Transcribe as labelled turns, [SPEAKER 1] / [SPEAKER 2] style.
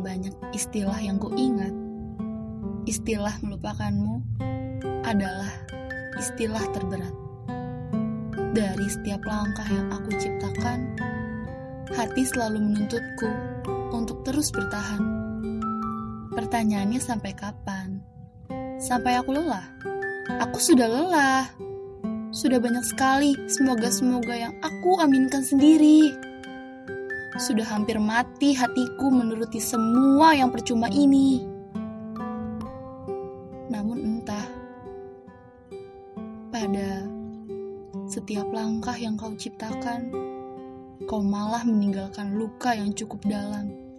[SPEAKER 1] banyak istilah yang ku ingat, istilah melupakanmu adalah istilah terberat. Dari setiap langkah yang aku ciptakan, hati selalu menuntutku untuk terus bertahan. Pertanyaannya sampai kapan? Sampai aku lelah? Aku sudah lelah. Sudah banyak sekali semoga-semoga yang aku aminkan sendiri. Sudah hampir mati hatiku menuruti semua yang percuma ini. Namun entah, pada setiap langkah yang kau ciptakan, kau malah meninggalkan luka yang cukup dalam.